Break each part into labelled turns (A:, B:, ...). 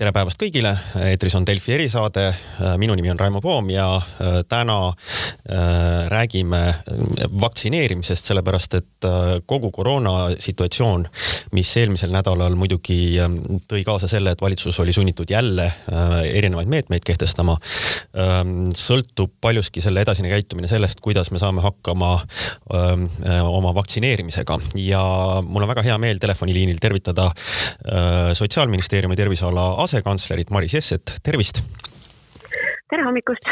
A: tere päevast kõigile, eetris on Delfi erisaade. minu nimi on Raimo Poom ja äh, täna äh, räägime vaktsineerimisest, sellepärast et äh, kogu koroona situatsioon, mis eelmisel nädalal muidugi tõi kaasa selle, et valitsus oli sunnitud jälle erinevaid meetmeid kehtestama, ähm, sõltub paljuski selle edasine käitumine sellest, kuidas me saame hakkama ähm, oma vaktsineerimisega ja mul on väga hea meel telefoniliinil tervitada sotsiaalministeeriumi terviseala asekantslerit Maris Jesset, tervist!
B: tere hommikust!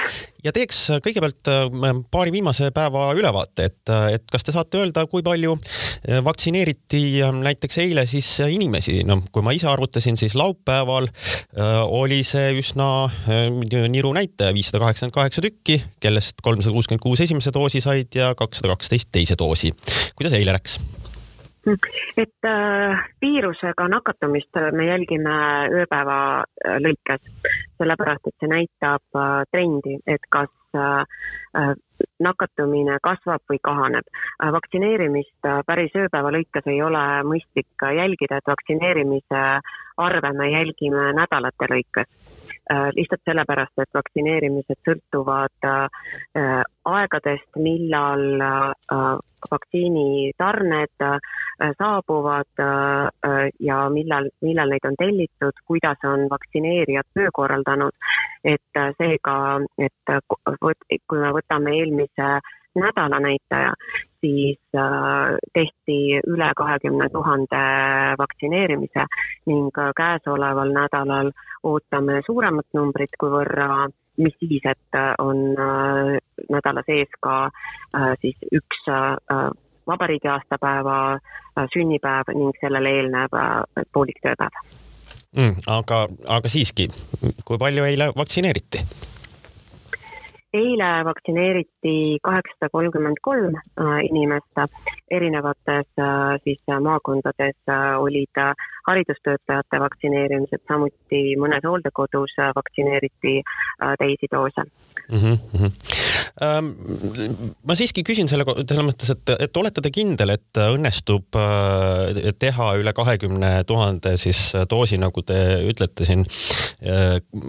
A: ja teeks kõigepealt äh, paari viimase päeva ülevaate, et, äh, et kas te saate öelda, kui palju äh, vaktsineeriti näiteks eile siis inimesi, noh, kui ma ise arvutasin, siis laupäeval oli see üsna niru näitaja, viissada kaheksakümmend kaheksa tükki, kellest kolmsada kuuskümmend kuus esimese doosi said ja kakssada kaksteist teise doosi. kuidas eile läks?
B: Et äh, viirusega nakatumist me jälgime ööpäeva äh, lõikes, sellepärast et see näitab äh, trendi, et kas äh, äh nakatumine kasvab või kahaneb. Äh, vaktsineerimist päris ööpäeva lõikes ei ole mõistlik jälgida, et vaktsineerimise arve me jälgime nädalate lõikes lihtsalt sellepärast, et vaktsineerimised sõltuvad äh, aegadest, millal äh, vaktsiinitarned saabuvad ja millal, millal neid on tellitud, kuidas on vaktsineerijad töö korraldanud. et seega, et kui me võtame eelmise nädala näitaja, siis äh, tehti üle kahekümne tuhande vaktsineerimise ning äh, käesoleval nädalal ootame suuremat numbrit kui võrra, mis siis, et äh, on nädala sees ka siis üks vabariigi aastapäeva sünnipäev ning sellele eelnev poolik tööpäev
A: mm,. aga, aga siiski, kui palju eile vaktsineeriti?
B: Eile vaktsineeriti kaheksasada kolmkümmend kolm äh, inimest, erinevates äh, siis äh, maakondades olid haridustöötajate vaktsineerimised, samuti mõnes hooldekodus vaktsineeriti teisi doose mm.
A: -hmm. ma siiski küsin selle, selles mõttes, et, et olete te kindel, et õnnestub teha üle kahekümne tuhande siis doosi, nagu te ütlete siin,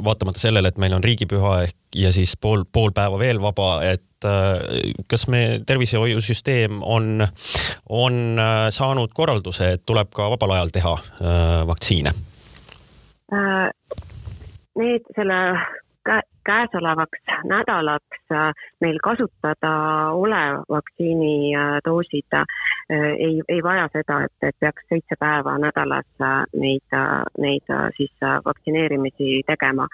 A: vaatamata sellele, et meil on riigipüha ehk ja siis pool, pool päeva veel vaba, et äh, kas me tervishoiusüsteem on, on äh, saanud korralduse, et tuleb ka vabal ajal teha äh, vaktsiine?
B: Need selle käesolevaks nädalaks meil kasutada olev vaktsiinidoosid ei, ei vaja seda, et, et peaks seitse päeva nädalas neid, neid siis vaktsineerimisi tegema.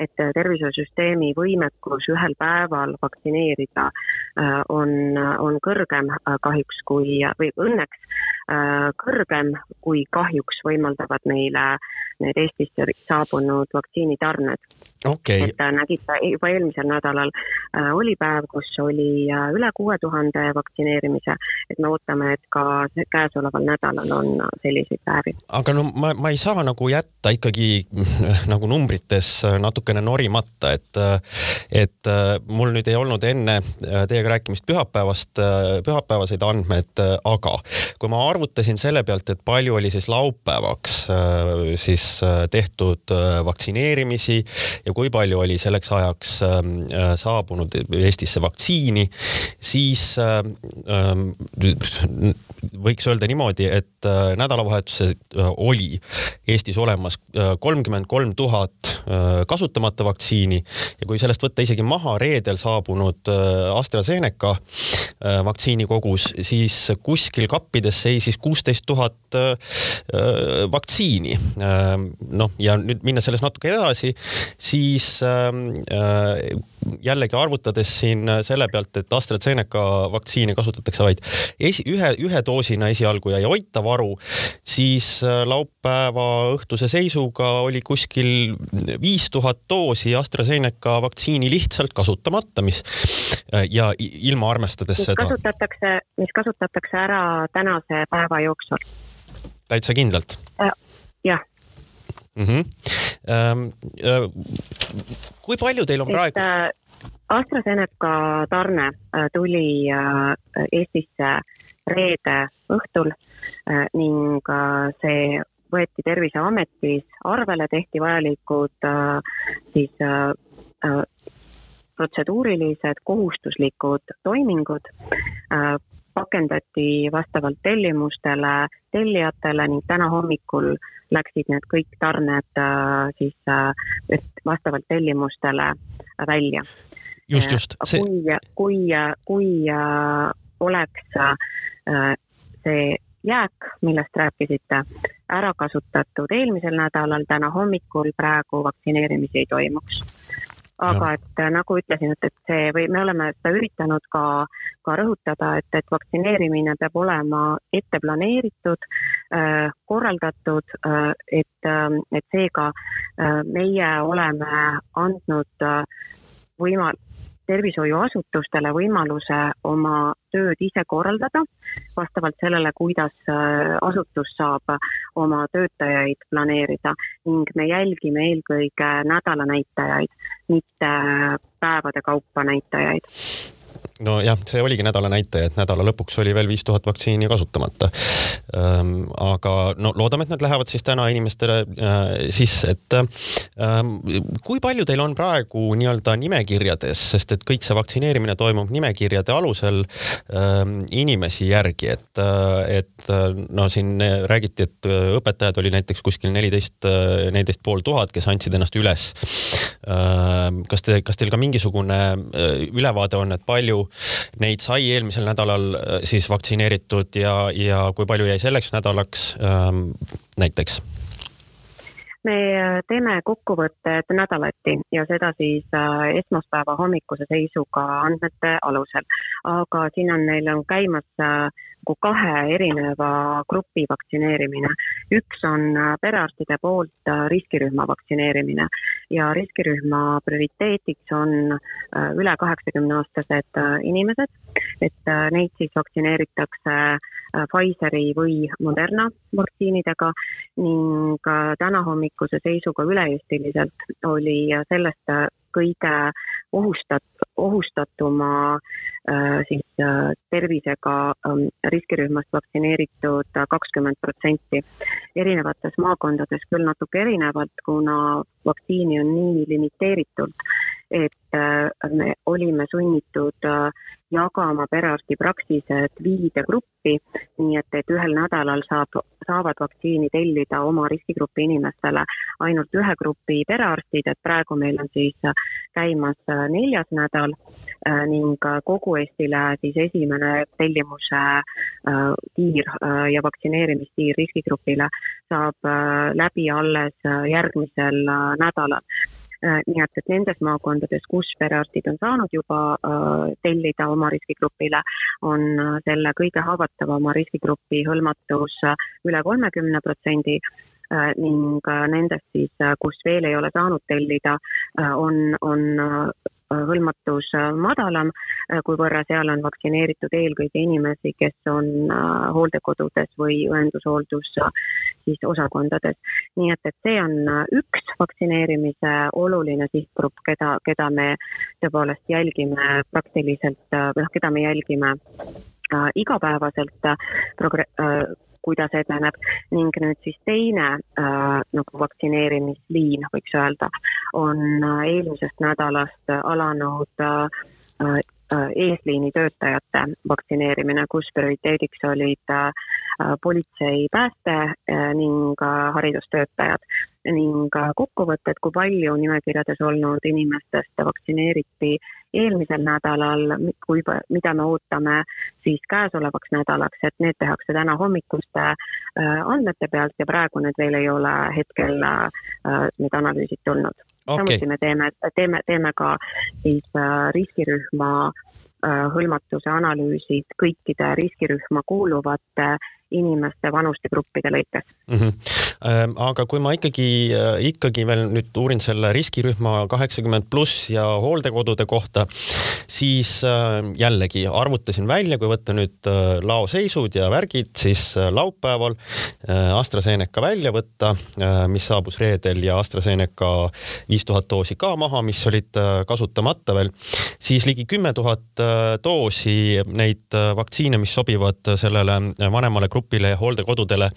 B: Et tervishoiusüsteemi võimekus ühel päeval vaktsineerida äh, on, on kõrgem äh, kahjuks kui, või õnneks äh, kõrgem kui kahjuks võimaldavad meile need Eestisse saabunud vaktsiinitarned
A: okay..
B: et nägite, juba eelmisel nädalal oli päev, kus oli üle kuue tuhande vaktsineerimise, et me ootame, et ka käesoleval nädalal on selliseid päevi.
A: aga no ma, ma ei saa nagu jätta ikkagi nagu numbrites natuke natukene norimata, et, et mul nüüd ei olnud enne teiega rääkimist pühapäevast, pühapäevaseid andmeid, aga kui ma arvutasin selle pealt, et palju oli siis laupäevaks siis tehtud vaktsineerimisi ja kui palju oli selleks ajaks saabunud Eestisse vaktsiini, siis võiks öelda niimoodi, et nädalavahetusel oli Eestis olemas kolmkümmend kolm tuhat kasutamata vaktsiini ja kui sellest võtta isegi maha reedel saabunud äh, AstraZeneca äh, vaktsiini kogus, siis kuskil kappides seisis kuusteist tuhat äh, vaktsiini. noh, ja nüüd minna sellest natuke edasi, siis ähm, jällegi arvutades siin selle pealt, et AstraZeneca vaktsiini kasutatakse vaid esi, ühe, ühe doosina esialgu ja ei hoita varu, siis laupäeva õhtuse seisuga oli kuskil viis tuhat doosi AstraZeneca vaktsiini lihtsalt kasutamata, mis ja ilma arvestades seda.
B: kasutatakse, mis kasutatakse ära tänase päeva jooksul.
A: täitsa kindlalt
B: äh,? jah
A: mm. -hmm. Äh, kui palju teil on praegu? Äh,
B: AstraZeneca tarne äh, tuli äh, Eestisse reede õhtul ning see võeti Terviseametis arvele, tehti vajalikud siis protseduurilised kohustuslikud toimingud, pakendati vastavalt tellimustele tellijatele ning täna hommikul läksid need kõik tarned siis vastavalt tellimustele välja.
A: just, just.
B: Kui, kui, kui oleks see jääk, millest rääkisite, ära kasutatud eelmisel nädalal, täna hommikul, praegu vaktsineerimisi ei toimuks. aga ja. et nagu ütlesin, et, et see või me oleme seda üritanud ka, ka rõhutada, et, et vaktsineerimine peab olema ette planeeritud, äh, korraldatud, äh, et, äh, et seega meie oleme andnud võima-, tervishoiuasutustele võimaluse oma tööd ise korraldada vastavalt sellele, kuidas äh, asutus saab oma töötajaid planeerida. Ning me jälgime eelkõige nädalanäitajaid, mitte päevade kaupa näitajaid
A: nojah, see oligi nädala näitaja, et nädala lõpuks oli veel viis tuhat vaktsiini kasutamata. Ehm, aga no loodame, et nad lähevad siis täna inimestele äh, sisse, et ähm, kui palju teil on praegu nii-öelda nimekirjades, sest et kõik see vaktsineerimine toimub nimekirjade alusel ähm, inimesi järgi, et, äh, et äh, no siin räägiti, et õpetajad oli näiteks kuskil neliteist, neliteist pool tuhat, kes andsid ennast üles. kas te, kas teil ka mingisugune ülevaade on, et palju neid sai eelmisel nädalal äh, siis vaktsineeritud ja, ja kui palju jäi selleks nädalaks ähm, näiteks?
B: me äh, teeme kokkuvõtted nädalati ja seda siis äh, esmaspäeva hommikuse seisuga andmete alusel. aga siin on, neil on käimas nagu kahe erineva grupi vaktsineerimine. üks on perearstide poolt riskirühma vaktsineerimine. Ja riskirühma prioriteetiks on üle kaheksakümne aastased inimesed, et neid siis vaktsineeritakse Äh, Pfizeri või Moderna vaktsiinidega. Ning täna hommikuse seisuga üle-eestiliselt oli sellest kõige ohustat-, ohustatuma äh, siis äh, tervisega ähm, riskirühmast vaktsineeritud kakskümmend protsenti. erinevates maakondades küll natuke erinevalt, kuna vaktsiini on nii limiteeritult, et äh, me olime sunnitud jagama perearstipraksised viide gruppi, nii et, et ühel nädalal saab, saavad vaktsiini tellida oma riskigrupi inimestele ainult ühe grupi perearstid, et praegu meil on siis käimas äh, neljas nädal äh, ning kogu Eestile siis esimene tellimuse äh, tiir ja vaktsineerimistiir riskigrupile saab läbi alles järgmisel nädalal nii et, et nendes maakondades, kus perearstid on saanud juba äh, tellida oma riskigrupile, on selle kõige haavatavama riskigrupi hõlmatus üle kolmekümne protsendi. Äh, ning äh, nendest siis, äh, kus veel ei ole saanud tellida, on, on hõlmatus madalam, kuivõrra seal on vaktsineeritud eelkõige inimesi, kes on hooldekodudes või õendushooldus siis osakondades. nii et, et see on üks vaktsineerimise oluline sihtgrupp, keda, keda me tõepoolest jälgime praktiliselt, või noh, keda me jälgime igapäevaselt progr-, kuidas edeneb ning nüüd siis teine äh, nagu vaktsineerimisliin, võiks öelda, on äh, eelmisest nädalast alanud äh, äh, eesliini töötajate vaktsineerimine, kus prioriteediks olid äh, politsei, pääste äh, ning haridustöötajad. Ning kokkuvõtted, kui palju nimekirjades olnud inimestest vaktsineeriti eelmisel nädalal, kui, mida me ootame siis käesolevaks nädalaks, et need tehakse täna hommikuste äh, andmete pealt ja praegu need veel ei ole hetkel äh, need analüüsid tulnud okay.. samuti me teeme, teeme, teeme ka siis äh, riskirühma hõlmatuse analüüsid kõikide riskirühma kuuluvate inimeste vanustegruppide lõikes mm.
A: -hmm. aga kui ma ikkagi, äh, ikkagi veel nüüd uurin selle riskirühma kaheksakümmend pluss ja hooldekodude kohta, siis äh, jällegi arvutasin välja, kui võtta nüüd laoseisud ja värgid, siis laupäeval AstraZeneca välja võtta, mis saabus reedel ja AstraZeneca viis tuhat doosi ka maha, mis olid kasutamata veel, siis ligi kümme tuhat doosi neid vaktsiine, mis sobivad sellele vanemale grupile ja hooldekodudele,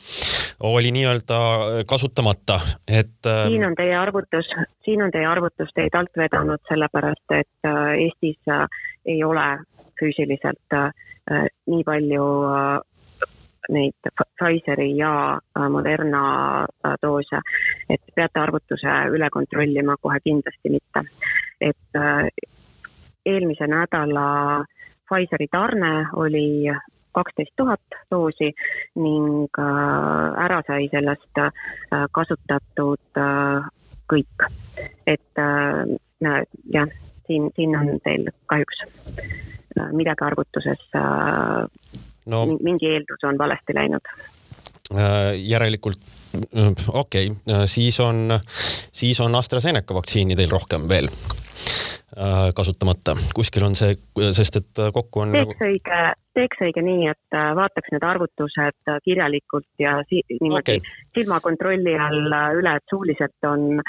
A: oli nii-öelda kasutamata, et.
B: siin on teie arvutus, siin on teie arvutus teid alt vedanud, sellepärast et Eestis ei ole füüsiliselt nii palju neid Pfizeri ja äh, Moderna äh, doose, et peate arvutuse üle kontrollima, kohe kindlasti mitte. et äh, eelmise nädala Pfizeri tarne oli kaksteist tuhat doosi ning ära sai sellest kasutatud kõik. et jah, siin, siin on teil kahjuks midagi arvutuses no, mingi eeldus on valesti läinud
A: äh, järelikult äh, okei okay., äh, siis on, siis on AstraZeneca vaktsiini teil rohkem veel kasutamata, kuskil on see, sest et kokku on.
B: teeks nagu... õige, teeks õige nii, et vaataks need arvutused kirjalikult ja si niimoodi okay. silmakontrolli all üle, et suuliselt on,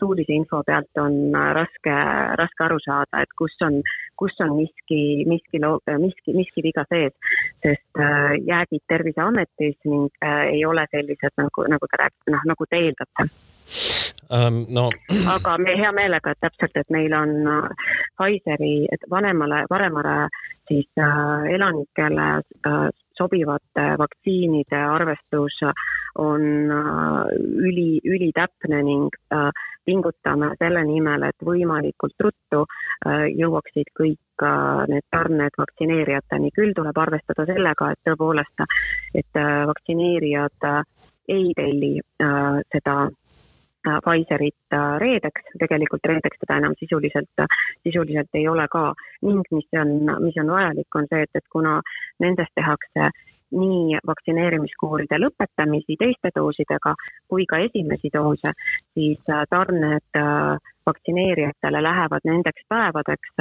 B: suulise info pealt on raske, raske aru saada, et kus on, kus on miski, miski, miski, miski viga sees, sest äh, jäägid Terviseametis ning äh, ei ole sellised nagu, nagu te rääkisite, noh nagu te eeldate
A: um,. No.
B: aga me hea meelega, et täpselt, et meil on äh, Pfizeri, vanemale, varemale siis äh, elanikele äh, sobivate vaktsiinide arvestus on äh, üli, ülitäpne ning äh, pingutame selle nimel, et võimalikult ruttu äh, jõuaksid kõik äh, need tarned vaktsineerijateni. küll tuleb arvestada sellega, et tõepoolest, et äh, vaktsineerijad ei telli seda Pfizerit reedeks, tegelikult reedeks seda enam sisuliselt, sisuliselt ei ole ka. Ning mis on, mis on vajalik, on see, et, et kuna nendest tehakse nii vaktsineerimiskuuride lõpetamisi teiste doosidega kui ka esimesi doose, siis äh, tarned äh, vaktsineerijatele lähevad nendeks päevadeks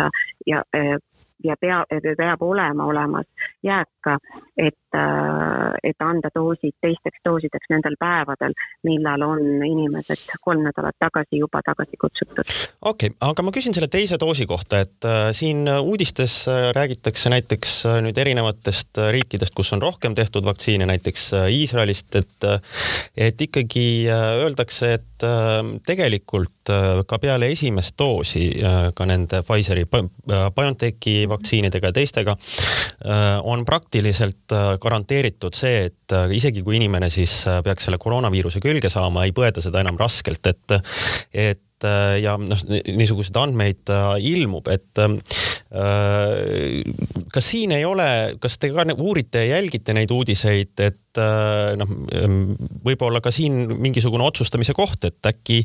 B: ja äh, ja pea, peab olema olemas jääk, et, et anda doosid teisteks doosideks nendel päevadel, millal on inimesed kolm nädalat tagasi juba tagasi kutsutud.
A: okei okay,, aga ma küsin selle teise doosi kohta, et äh, siin uudistes äh, räägitakse näiteks äh, nüüd erinevatest äh, riikidest, kus on rohkem tehtud vaktsiine, näiteks äh, Iisraelist, et äh, et ikkagi öeldakse, et tegelikult ka peale esimest doosi ka nende Pfizeri, BioNTechi vaktsiinidega ja teistega äh, on praktiliselt äh, garanteeritud see, et äh, isegi kui inimene siis peaks selle koroonaviiruse külge saama, ei põe ta seda enam raskelt, et, et ja noh, niisuguseid andmeid ilmub, et kas siin ei ole, kas te ka uurite ja jälgite neid uudiseid, et noh, võib-olla ka siin mingisugune otsustamise koht, et äkki,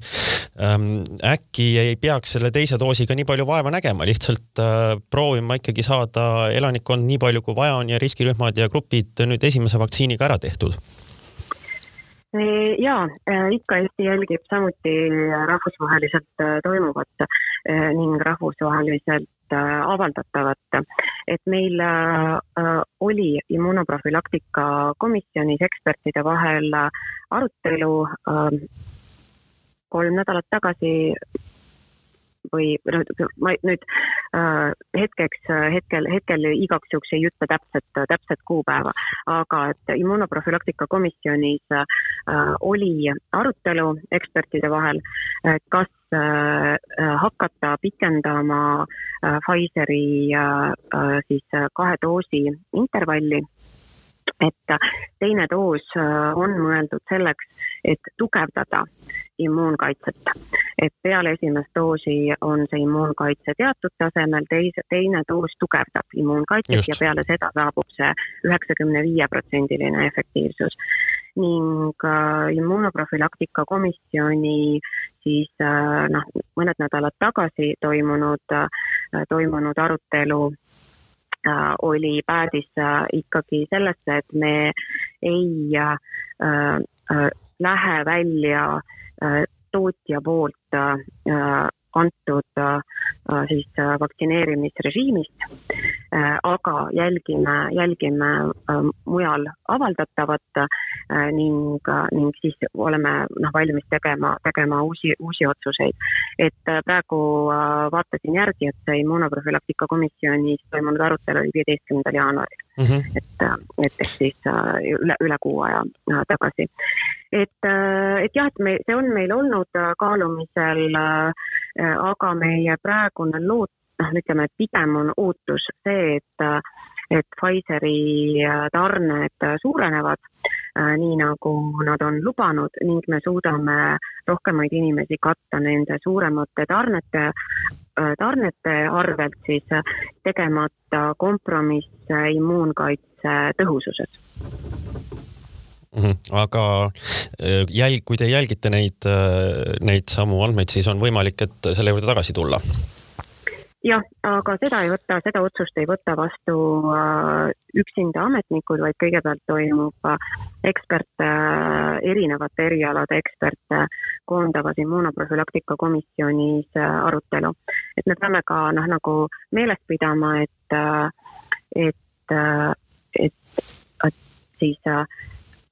A: äkki ei peaks selle teise doosiga nii palju vaeva nägema, lihtsalt proovima ikkagi saada elanikkond nii palju, kui vaja on ja riskirühmad ja grupid nüüd esimese vaktsiiniga ära tehtud
B: ja ikka Eesti jälgib samuti rahvusvaheliselt toimuvat ning rahvusvaheliselt avaldatavat. et meil oli immunoprofülaktika komisjonis ekspertide vahel arutelu kolm nädalat tagasi või ma nüüd äh, hetkeks, hetkel, hetkel igaks juhuks ei ütle täpset, täpset kuupäeva, aga et immunoprofülaktika komisjonis äh, oli arutelu ekspertide vahel, kas äh, hakata pikendama äh, Pfizeri äh, äh siis kahe doosi intervalli. Et teine doos on mõeldud selleks, et tugevdada immuunkaitset. et peale esimest doosi on see immuunkaitse teatud tasemel, teise, teine doos tugevdab immuunkaitset Just. ja peale seda saabub see üheksakümne viie protsendiline efektiivsus. ning äh, immunoprofülaktika komisjoni siis äh, noh, mõned nädalad tagasi toimunud äh,, toimunud arutelu äh, oli, päädis äh, ikkagi sellesse, et me ei äh, äh, lähe välja äh, tootja poolt äh, kantud siis vaktsineerimisrežiimist, aga jälgime, jälgime mujal avaldatavat ning, ning siis oleme noh, valmis tegema, tegema uusi, uusi otsuseid. et praegu vaatasin järgi, et see immunoprofülaktika komisjonis toimunud arutelu oli viieteistkümnendal jaanuaril mm. -hmm. et, et ehk siis üle, üle kuu aja tagasi et, äh, et jah, et me, see on meil olnud äh, kaalumisel, äh, aga meie praegune loot-, noh, ütleme, et pigem on ootus see, et, et Pfizeri tarned suurenevad, nii nagu nad on lubanud ning me suudame rohkemaid inimesi katta nende suuremate tarnete, tarnete arvelt siis tegemata kompromiss immuunkaitse tõhususes
A: mm. -hmm. aga äh, jälg, kui te jälgite neid, äh, neid samu andmeid, siis on võimalik, et selle juurde tagasi tulla
B: jah, aga seda ei võta, seda otsust ei võta vastu äh, üksinda ametnikud, vaid kõigepealt toimub eksperte, erinevate erialade eksperte koondavas immunoprofülaktika komisjonis arutelu. et me peame ka noh, nagu meeles pidama, et, et, et, et siis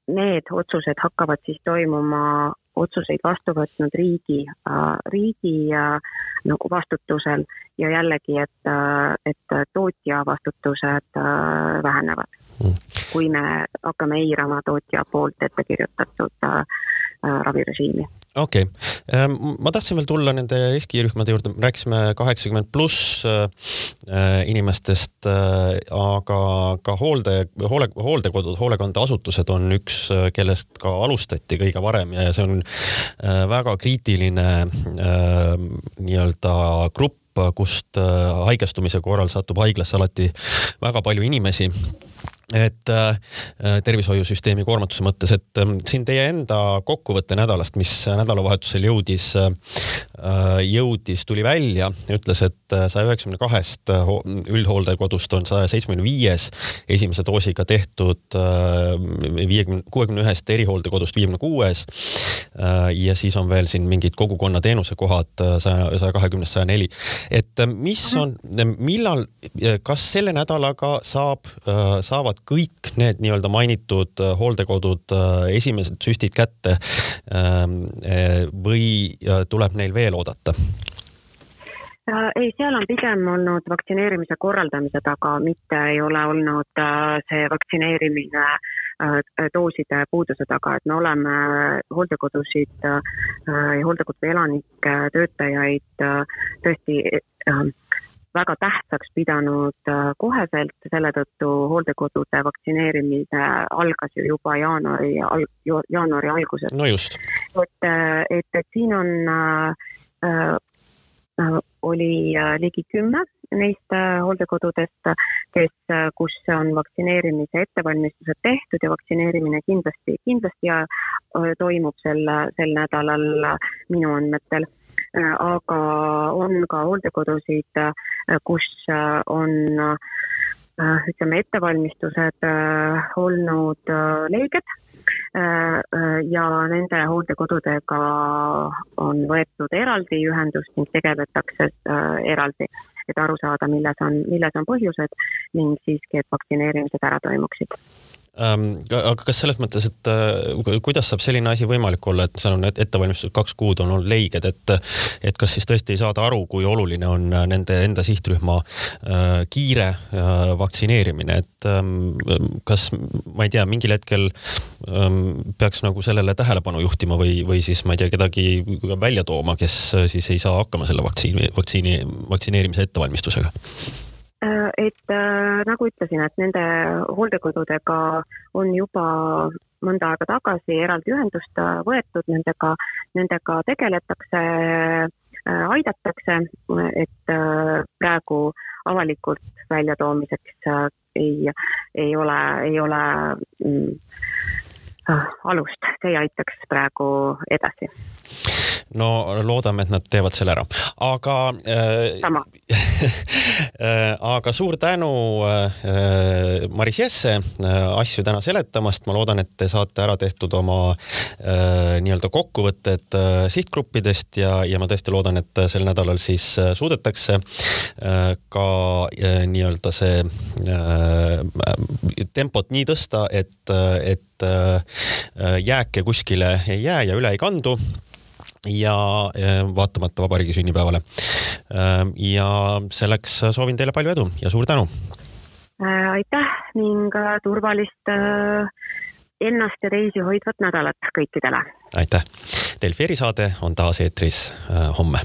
B: need otsused hakkavad siis toimuma otsuseid vastu võtnud riigi, äh, riigi äh, nagu vastutusel ja jällegi, et, äh, et tootja vastutused vähenevad. Mm. kui me hakkame eirama tootja poolt ette kirjutatud ravirežiimi
A: okei okay., ähm, ma tahtsin veel tulla nende riskirühmade juurde, rääkisime kaheksakümmend pluss äh, inimestest, äh, aga ka hoolde, hoole, hooldekodud, hoolekandeasutused on üks, äh, kellest ka alustati kõige varem ja see on väga kriitiline nii-öelda grupp, kust haigestumise korral satub haiglasse alati väga palju inimesi et äh, tervishoiusüsteemi koormatuse mõttes, et äh, siin teie enda kokkuvõte nädalast, mis nädalavahetusel jõudis äh,, jõudis, tuli välja, ütles, et äh, saja üheksakümne kahest äh, üldhooldekodust on saja seitsmekümne viies esimese doosiga tehtud viiekümne, kuuekümne ühest erihooldekodust viiekümne kuues. ja siis on veel siin mingid kogukonnateenuse kohad saja, saja kahekümnest saja neli. et mis on, millal, kas selle nädalaga saab, saavad kõik need nii-öelda mainitud äh, hooldekodud äh, esimesed süstid kätte äh, või tuleb neil veel oodata?
B: ei, seal on pigem olnud vaktsineerimise korraldamise taga, mitte ei ole olnud see vaktsineerimine dooside puuduse taga, et me oleme hooldekodusid ja hooldekodude elanikke, töötajaid tõesti väga tähtsaks pidanud äh, koheselt, selle tõttu hooldekodude vaktsineerimine algas ju juba jaanuari al-, jaanuari alguses.
A: no just.
B: et, äh, et, et siin on äh, äh, oli ligi kümme neist hooldekodudest, kes, kus on vaktsineerimise ettevalmistused tehtud ja vaktsineerimine kindlasti, kindlasti toimub sel, sel nädalal minu andmetel. Äh, aga on ka hooldekodusid, äh, kus äh, on ütleme, ettevalmistused olnud leeged ja nende hooldekodudega on võetud eraldi ühendust ning tegeletakse eraldi, et aru saada, milles on, milles on põhjused ning siiski, et vaktsineerimised ära toimuksid
A: aga kas selles mõttes, et äh, kuidas saab selline asi võimalik olla, et seal on ettevalmistused kaks kuud on olnud leiged, et et kas siis tõesti ei saada aru, kui oluline on nende enda sihtrühma äh, kiire äh, vaktsineerimine, et ähm, kas ma ei tea, mingil hetkel ähm, peaks nagu sellele tähelepanu juhtima või, või siis ma ei tea, kedagi välja tooma, kes siis ei saa hakkama selle vaktsiini, vaktsiini, vaktsineerimise ettevalmistusega?
B: Äh, et äh, nagu ütlesin, et nende hooldekodudega on juba mõnda aega tagasi eraldi ühendust äh, võetud, nendega, nendega tegeletakse, aidatakse, et praegu avalikult väljatoomiseks ei, ei ole, ei ole mm, alust, see aitaks praegu edasi
A: no loodame, et nad teevad selle ära, aga
B: sama.
A: Aga suur tänu äh, Maris Jesse äh, asju täna seletamast, ma loodan, et te saate ära tehtud oma äh, nii-öelda kokkuvõtted sihtgruppidest ja, ja ma tõesti loodan, et sel nädalal siis suudetakse ka nii-öelda see tempot nii tõsta, et, et jääke kuskile ei jää ja üle ei kandu ja vaatamata vabariigi sünnipäevale. Ähm, ja selleks soovin teile palju edu ja suur tänu.
B: Äh, aitäh ning äh, turvalist äh, ennast ja teisi hoidvat nädalat kõikidele.
A: aitäh. Delfi erisaade on taas eetris homme